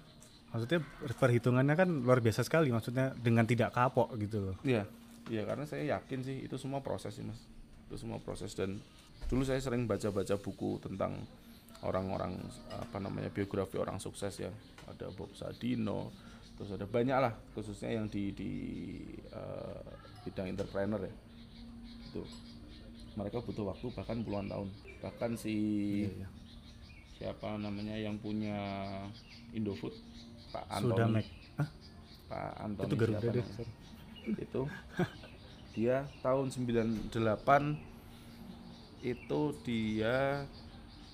maksudnya perhitungannya kan luar biasa sekali maksudnya dengan tidak kapok gitu loh. Iya, iya karena saya yakin sih itu semua proses sih mas, itu semua proses dan dulu saya sering baca-baca buku tentang orang-orang apa namanya biografi orang sukses ya, ada Bob Sadino, terus ada banyak lah khususnya yang di di eh, bidang entrepreneur ya, itu. Mereka butuh waktu bahkan puluhan tahun, bahkan si Iya, siapa namanya yang punya Indofood Pak Sudah Antoni Mac. Hah? Pak Antoni Itu Garuda deh. itu (laughs) dia tahun 98 itu dia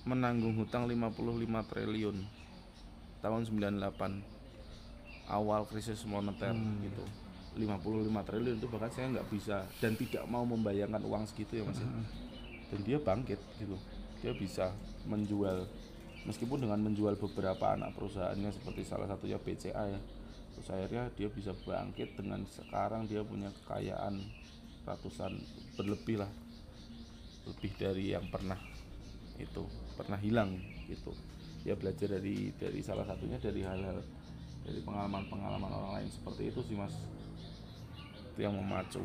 menanggung hutang 55 triliun tahun 98 awal krisis moneter gitu 55 triliun itu bahkan saya nggak bisa dan tidak mau membayangkan uang segitu ya mas ya. dan dia bangkit gitu dia bisa menjual meskipun dengan menjual beberapa anak perusahaannya seperti salah satunya BCA ya terus akhirnya dia bisa bangkit dengan sekarang dia punya kekayaan ratusan berlebih lah lebih dari yang pernah itu pernah hilang gitu. Dia belajar dari dari salah satunya dari hal-hal dari pengalaman-pengalaman orang lain seperti itu sih mas. Itu yang memacu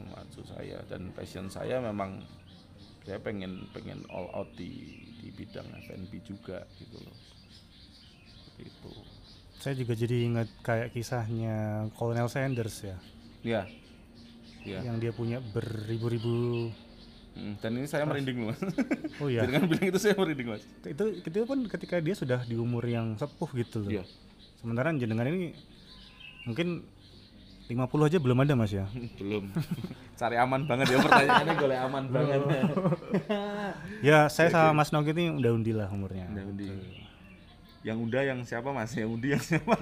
memacu saya dan passion saya memang saya pengen pengen all out di di bidang F&B juga gitu loh. Seperti itu. Saya juga jadi ingat kayak kisahnya Colonel Sanders ya, ya ya yang dia punya beribu-ribu Mm, dan ini saya merinding loh mas. Oh iya. (laughs) dengan bilang itu saya merinding mas. Itu itu pun ketika dia sudah di umur yang sepuh gitu loh. Iya. Sementara jenengan ini mungkin 50 aja belum ada Mas ya. (laughs) belum cari aman banget ya pertanyaannya golek aman (laughs) banget (laughs) Ya, saya sama Mas Noki ini udah undi lah umurnya. Udah undi. yang unda yang siapa mas yang undi yang siapa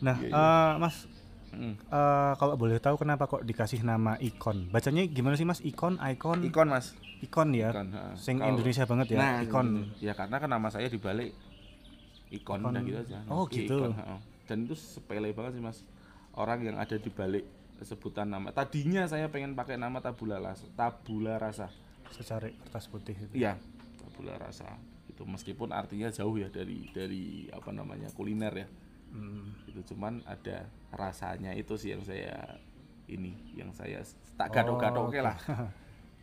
Nah, Iya, eh, Mas Mm. eh, kalau boleh tahu kenapa kok dikasih nama ikon? Bacanya gimana sih Mas? Ikon, ikon, ikon mas ikon ya. Ikon. Sing Kalau- Indonesia banget ya, nah ikon. gitu. ya karena kan nama saya dibalik ikon, Ikon. udah gitu aja Oh, Noki gitu. Ikon. Dan itu sepele banget sih mas orang yang ada di balik sebutan nama tadinya saya pengen pakai nama tabula rasa tabula rasa Secari kertas putih itu. iya tabula rasa itu meskipun artinya jauh ya dari dari apa namanya kuliner ya Hmm. itu cuman ada rasanya itu sih yang saya ini yang saya Oh, tak gadok-gadok lah (laughs)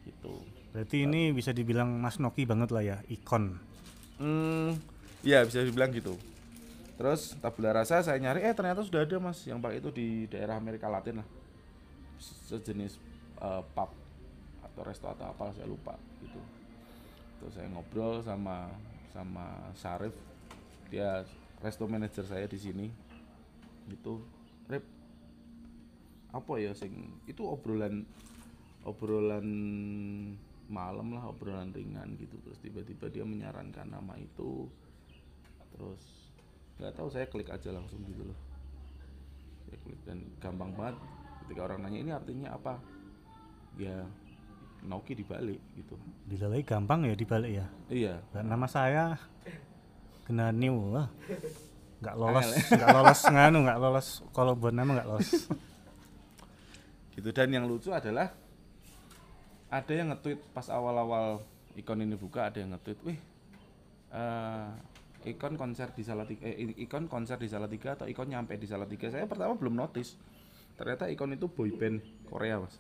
itu Berarti ini bisa dibilang Mas Noki banget lah ya, ikon. Hmm, ya bisa dibilang gitu. Terus tabula rasa saya nyari, eh ternyata sudah ada mas yang pakai itu di daerah Amerika Latin lah, sejenis eh, pub atau resto atau apa saya lupa gitu. Terus saya ngobrol sama sama Sarif, dia resto manager saya di sini, gitu. Rep, apa ya sing itu obrolan obrolan malam lah obrolan ringan gitu terus tiba-tiba dia menyarankan nama itu terus nggak tahu saya klik aja langsung gitu loh. Saya klik dan gampang banget. Ketika orang nanya ini artinya apa? Ya Noki dibalik gitu. Dilalai gampang ya dibalik ya. iya. Dan nama saya kena new wah. Nggak lolos, nggak lolos nganu, nggak lolos. Kalau buat nama nggak lolos. (laughs) gitu dan yang lucu adalah ada yang nge-tweet pas awal-awal ikon ini buka ada yang nge-tweet wih eh, ikon konser di Salatiga eh, ikon konser di Salatiga atau ikon nyampe di Salatiga? Saya pertama belum notice. Ternyata ikon itu boyband Korea mas.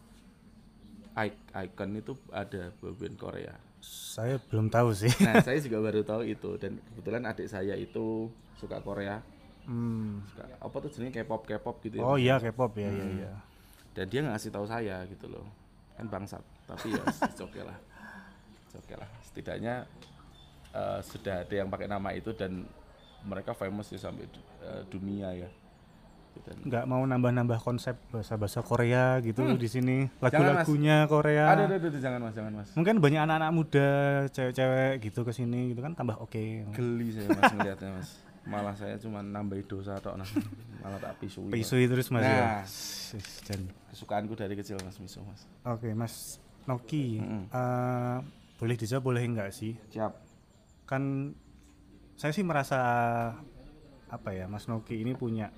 I- Icon itu ada boyband Korea. Saya belum tahu sih. nah (laughs) saya juga baru tahu itu. Dan kebetulan adik saya itu suka Korea. Hmm. suka apa tuh jenisnya K-pop K-pop gitu ya? Oh iya K-pop ya, iya iya. dan dia nggak ngasih tahu saya gitu loh. Kan bangsat. Tapi ya (laughs) it's okay lah. Okay lah. Setidaknya eh, sudah ada yang pakai nama itu dan mereka famous ya sampai eh, dunia ya. Dan nggak mau nambah-nambah konsep bahasa-bahasa Korea gitu di sini. Hmm. Jangan, Mas. lagu-lagunya Korea. Ada ada ada jangan mas jangan mas. Mungkin banyak anak-anak muda cewek-cewek gitu ke sini gitu kan tambah oke. Geli saya mas ngeliatnya mas. Malah saya cuma nambahin dosa tok nah malah tak pisui Mas. pisui terus mas ya? Nah. Sis, dan kesukaanku dari kecil mas miso mas. Oke mas Noki. Mm-mm. eh, boleh dijawab boleh enggak sih? Siap kan saya sih merasa apa ya Mas Noki ini punya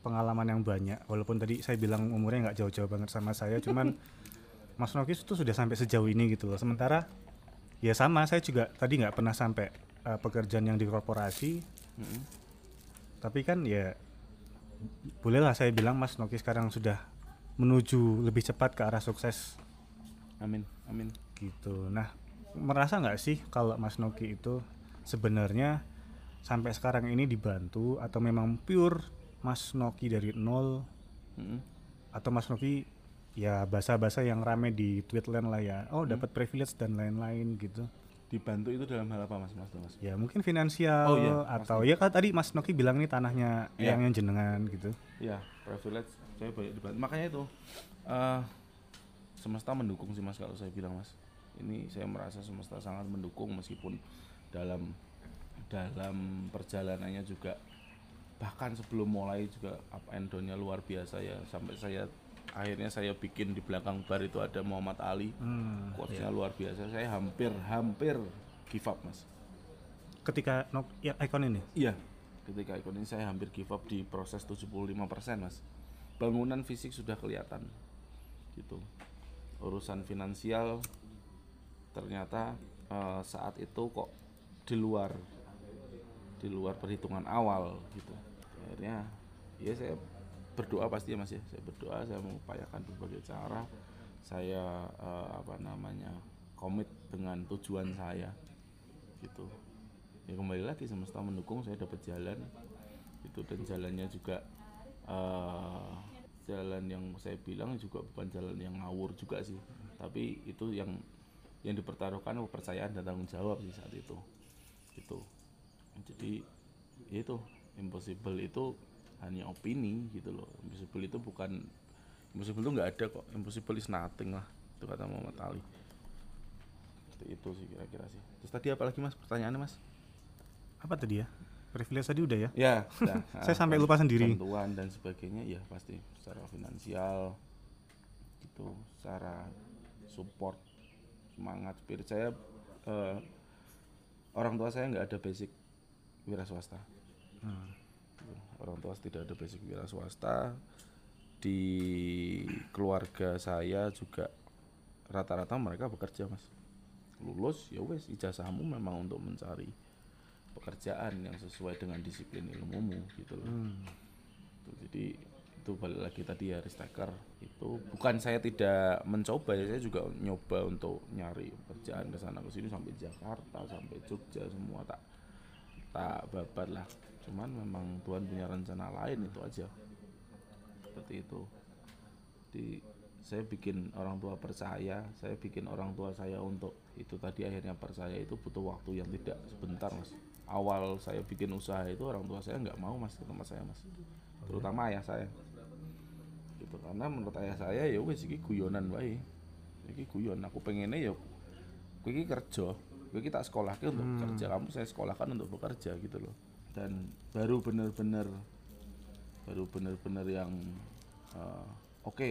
pengalaman yang banyak. Walaupun tadi saya bilang umurnya nggak jauh-jauh banget sama saya cuman (laughs) Mas Noki itu sudah sampai sejauh ini gitu loh. Sementara ya sama saya juga tadi nggak pernah sampai eh, pekerjaan yang di korporasi. Mm-mm. tapi kan ya bolehlah saya bilang Mas Noki sekarang sudah menuju lebih cepat ke arah sukses. Amin amin. Gitu. Nah, merasa nggak sih kalau Mas Noki itu sebenarnya sampai sekarang ini dibantu atau memang pure Mas Noki dari nol Mm-mm. atau Mas Noki ya bahasa-bahasa yang rame di Tweetland lah ya. Oh, Hmm. dapat privilege dan lain-lain gitu. dibantu itu dalam hal apa mas mas mas Ya mungkin finansial Oh, iya, atau ya kan tadi Mas Noki bilang ini tanahnya Iya. yang jenengan gitu. ya privilege saya banyak dibantu makanya itu eh semesta mendukung sih mas kalau saya bilang mas ini saya merasa semesta sangat mendukung meskipun dalam dalam perjalanannya juga bahkan sebelum mulai juga up and down-nya luar biasa ya sampai saya akhirnya saya bikin di belakang bar itu ada Muhammad Ali Hmm, quotes-nya luar biasa saya hampir hampir give up mas Ketika Nok ya ikon ini. Iya, ketika ikon ini saya hampir give up di proses 75% mas. Bangunan fisik sudah kelihatan, gitu. Urusan finansial ternyata eh, saat itu kok di luar di luar perhitungan awal gitu. Akhirnya ya saya berdoa pasti ya mas ya. Saya berdoa, saya mengupayakan berbagai cara. Saya eh, apa namanya komit dengan tujuan saya, gitu ya kembali lagi semesta mendukung saya dapat jalan itu dan jalannya juga eh, jalan yang saya bilang juga bukan jalan yang ngawur juga sih tapi itu yang yang dipertaruhkan kepercayaan dan tanggung jawab sih saat itu. Gitu. Jadi ya itu impossible itu hanya opini gitu loh. Impossible itu bukan impossible itu nggak ada kok. Impossible is nothing lah itu kata Muhammad Ali. Seperti itu sih kira-kira sih. Terus tadi apa lagi mas? Pertanyaannya mas? Apa tadi ya? Privilege tadi udah ya? ya (laughs) sudah. Saya sampai lupa sendiri. bantuan dan sebagainya ya pasti. Secara finansial gitu. Secara support semangat spirit saya eh, orang tua saya nggak ada basic wira swasta Hmm. Gitu. orang tua tidak ada basic wira swasta di keluarga saya juga rata-rata mereka bekerja mas lulus ya wes ijazahmu memang untuk mencari pekerjaan yang sesuai dengan disiplin ilmumu gitu loh Hmm. Tuh, jadi itu balik lagi tadi ya risk taker itu bukan saya tidak mencoba ya saya juga nyoba untuk nyari pekerjaan ke sana ke sini sampai Jakarta sampai Jogja semua tak tak babat lah. Cuman memang Tuhan punya rencana lain itu aja. Seperti itu. Di saya bikin orang tua percaya saya bikin orang tua saya untuk itu tadi akhirnya percaya itu butuh waktu yang tidak sebentar mas. Awal saya bikin usaha itu orang tua saya nggak mau mas ke tempat saya mas. Terutama ayah saya gitu. Karena menurut ayah saya ya wes iki guyonan wae. Iki guyon aku pengennya ya kowe iki kerja. Kowe iki tak sekolahke untuk kerja kamu saya sekolahkan untuk bekerja gitu loh. Dan baru bener-bener baru bener-bener yang eh, oke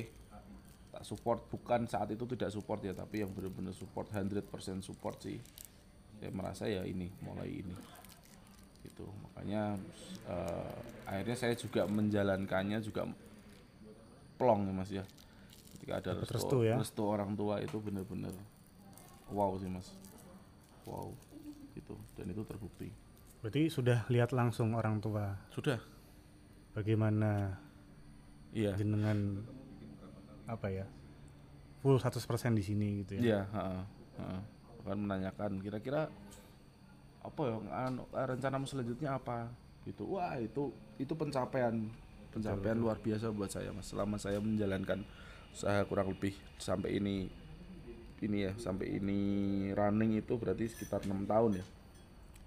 tak support. Bukan saat itu tidak support ya tapi yang bener-bener support 100% support sih. Saya merasa ya ini mulai ini. Gitu. Makanya eh, akhirnya saya juga menjalankannya juga plong ya mas ya ketika ada restu, restu ya. restu orang tua itu bener-bener wow sih mas wow gitu dan itu terbukti Berarti sudah lihat langsung orang tua sudah bagaimana iya jenengan apa ya? Full 100% di sini gitu ya. Iya, heeh, heeh. Akan menanyakan kira-kira apa ya anu, rencanamu selanjutnya apa gitu. Wah, itu itu pencapaian pencapaian luar biasa buat saya Mas. Selama saya menjalankan usaha kurang lebih sampai ini ini ya, sampai ini running itu berarti sekitar enam tahun ya.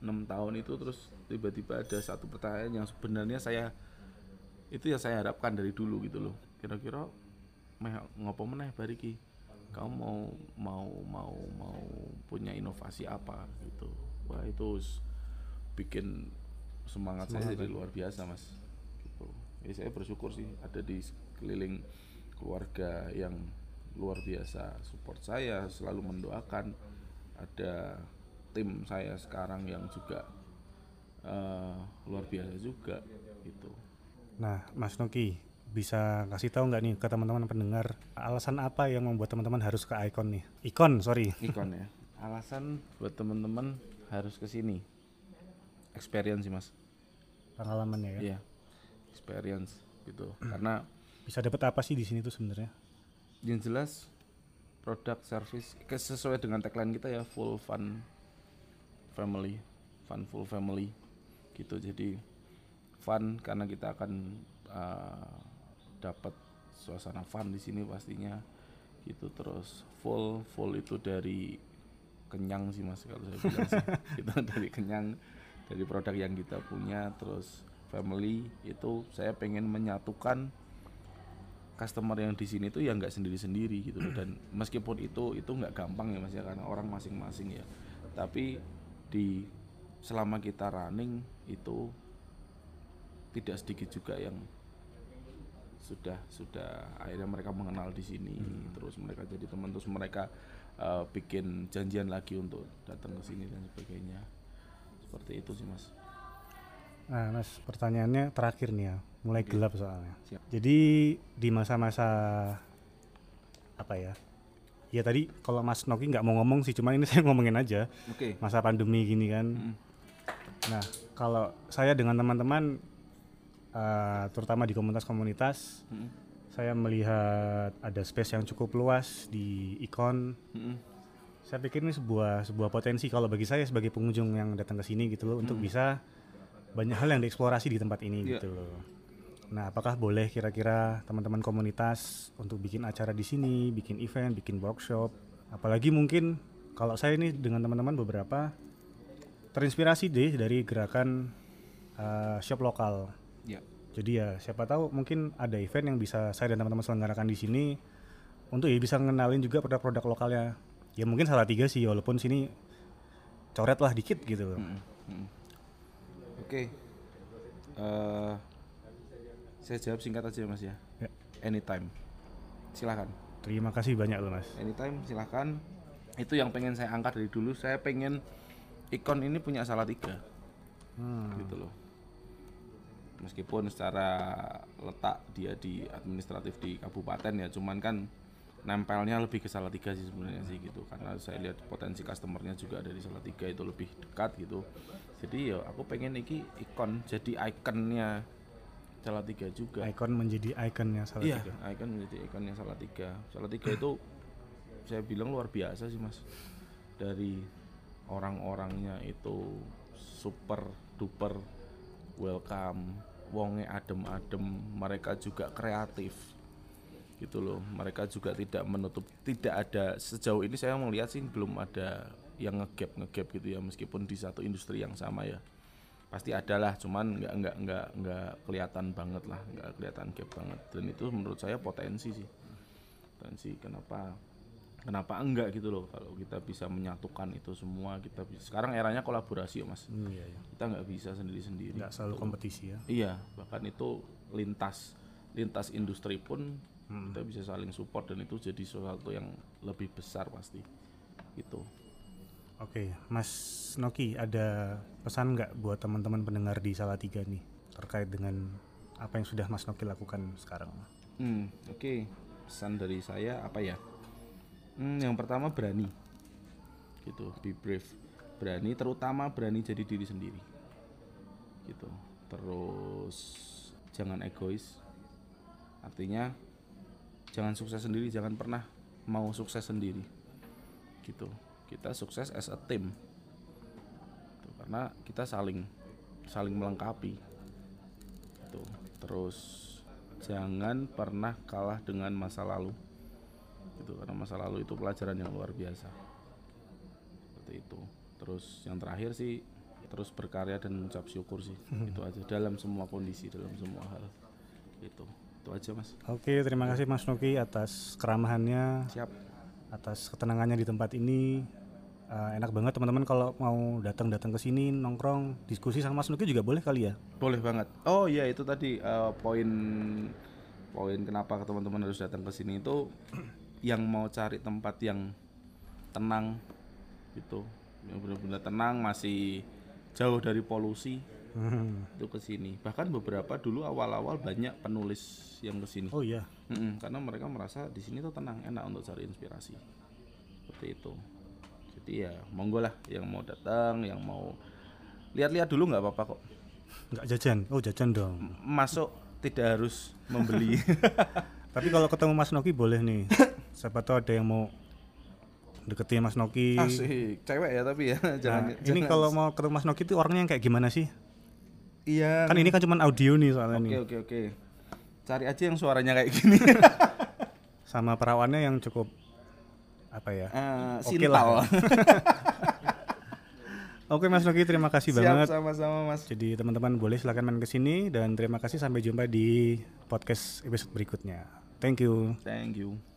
enam tahun itu terus tiba-tiba ada satu pertanyaan yang sebenarnya saya itu yang saya harapkan dari dulu gitu loh. Kira-kira meh ngopo meneh bariki kamu mau mau mau mau punya inovasi apa gitu wah itu bikin semangat, saya Semangat jadi luar biasa mas ya saya bersyukur sih ada di sekeliling keluarga yang luar biasa support saya selalu mendoakan ada tim saya sekarang yang juga eh, luar biasa juga gitu Nah, Mas Noki bisa kasih tahu nggak nih ke teman-teman pendengar alasan apa yang membuat teman-teman harus ke Icon nih? Icon, sorry. Ikon ya. Alasan buat teman-teman harus ke sini. Experience sih, Mas. Pengalamannya ya. Iya. Experience gitu. Karena Bisa dapat apa sih di sini tuh sebenarnya? yang jelas produk service sesuai dengan tagline kita ya full fun family, fun full family gitu. Jadi fun karena kita akan uh, dapat suasana fun di sini pastinya gitu terus full full itu dari kenyang sih mas kalau saya bilang sih kita (laughs) dari kenyang dari produk yang kita punya terus family itu saya pengen menyatukan customer yang di sini tuh ya nggak sendiri-sendiri gitu loh. Dan (clears throat) meskipun itu itu nggak gampang ya mas ya karena orang masing-masing ya. Tapi di selama kita running itu tidak sedikit juga yang sudah sudah akhirnya mereka mengenal di sini. Terus mereka jadi teman terus mereka uh, bikin janjian lagi untuk datang ke sini dan sebagainya. Seperti itu sih mas Nah, Mas, pertanyaannya terakhir nih ya, mulai gelap soalnya. Siap. Jadi di masa-masa apa ya? Ya tadi kalau Mas Noki nggak mau ngomong sih, cuman ini (laughs) saya ngomongin aja oke masa pandemi gini kan. Mm. Nah, kalau saya dengan teman-teman, eh, terutama di komunitas-komunitas, Mm-mm. saya melihat ada space yang cukup luas di ikon. Mm-mm. Saya pikir ini sebuah sebuah potensi kalau bagi saya sebagai pengunjung yang datang ke sini gitu loh untuk bisa banyak hal yang dieksplorasi di tempat ini Iya. gitu loh. Nah, apakah boleh kira-kira teman-teman komunitas untuk bikin acara di sini, bikin event, bikin workshop? Apalagi mungkin kalau saya ini dengan teman-teman beberapa terinspirasi deh dari gerakan uh, shop lokal. Ya. Jadi ya siapa tahu mungkin ada event yang bisa saya dan teman-teman selenggarakan di sini untuk ya bisa ngenalin juga produk-produk lokalnya. Ya mungkin salah tiga sih walaupun sini coret lah dikit gitu. Mm, mm. Oke. Eh, saya jawab singkat aja mas ya. Ya. Anytime. Silahkan. Terima kasih banyak loh mas. Anytime silahkan. Itu yang pengen saya angkat dari dulu. Saya pengen ikon ini punya salah tiga. Hmm. Gitu loh. Meskipun secara letak dia di administratif di kabupaten ya, cuman kan nempelnya lebih ke Salatiga sih sebenarnya sih gitu. Karena saya lihat potensi customernya juga dari Salatiga itu lebih dekat gitu. Jadi ya aku pengen iki ikon jadi ikonnya Salatiga juga. Icon menjadi ikonnya salah iya icon menjadi ikonnya Salatiga. Salatiga itu saya bilang luar biasa sih mas. Dari orang-orangnya itu super duper welcome wonge adem-adem mereka juga kreatif gitu loh. Mereka juga tidak menutup tidak ada sejauh ini saya melihat sih belum ada yang ngegap ngegap gitu ya meskipun di satu industri yang sama ya. Pasti ada lah cuman nggak nggak nggak nggak kelihatan banget lah nggak kelihatan gap banget. Dan itu menurut saya potensi sih. Potensi kenapa kenapa enggak gitu loh kalau kita bisa menyatukan itu semua kita bisa sekarang eranya kolaborasi ya mas. Hmm, iya, iya. kita nggak bisa sendiri sendiri Nggak selalu kompetisi ya. Iya, bahkan itu lintas lintas industri pun Hmm. kita bisa saling support dan itu jadi sesuatu yang lebih besar pasti. Gitu. Oke, Mas Noki ada pesan nggak buat teman-teman pendengar di Salatiga nih terkait dengan apa yang sudah Mas Noki lakukan sekarang? Hmm, oke. Pesan dari saya apa ya? Hmm, yang pertama berani. Gitu, be brave. Berani terutama berani jadi diri sendiri. Gitu. Terus jangan egois. Artinya jangan sukses sendiri, jangan pernah mau sukses sendiri. Gitu. Kita sukses as a team. Gitu, Karena kita saling saling melengkapi. Gitu. Terus jangan pernah kalah dengan masa lalu gitu karena masa lalu itu pelajaran yang luar biasa seperti itu terus yang terakhir sih terus berkarya dan mengucap syukur sih itu aja dalam semua kondisi dalam semua hal itu itu aja mas. Oke, terima kasih Mas Noki atas keramahannya, siap. atas ketenangannya di tempat ini. Eh, enak banget teman-teman kalau mau datang-datang ke sini nongkrong, diskusi sama Mas Noki juga boleh kali ya. boleh banget. Oh iya itu tadi eh, poin poin kenapa teman-teman harus datang ke sini itu (clears throat) yang mau cari tempat yang tenang gitu. Yang benar-benar tenang masih jauh dari polusi Hmm. itu ke sini bahkan beberapa dulu awal-awal banyak penulis yang ke sini Oh iya, Mm-mm, karena mereka merasa di sini tuh tenang enak untuk cari inspirasi seperti itu jadi ya monggo lah yang mau datang yang mau lihat-lihat dulu nggak apa-apa kok nggak jajan. Oh jajan dong. masuk tidak harus membeli (laughs) Tapi kalau ketemu Mas Noki boleh nih. (laughs) Siapa tahu ada yang mau deketin Mas Noki. asik cewek ya tapi ya Nah, jangan ini jangan- kalau mau ketemu Mas Noki itu orangnya yang kayak gimana sih? Iya Kan ini kan cuma audio nih soalnya oke nih. oke oke cari aja yang suaranya kayak gini (laughs) Sama perawannya yang cukup apa ya? Eh, Oke lah. (laughs) Oke Mas Noki, terima kasih siap banget. sama-sama mas Jadi teman-teman boleh silahkan main ke sini dan terima kasih sampai jumpa di podcast episode berikutnya. Thank you. thank you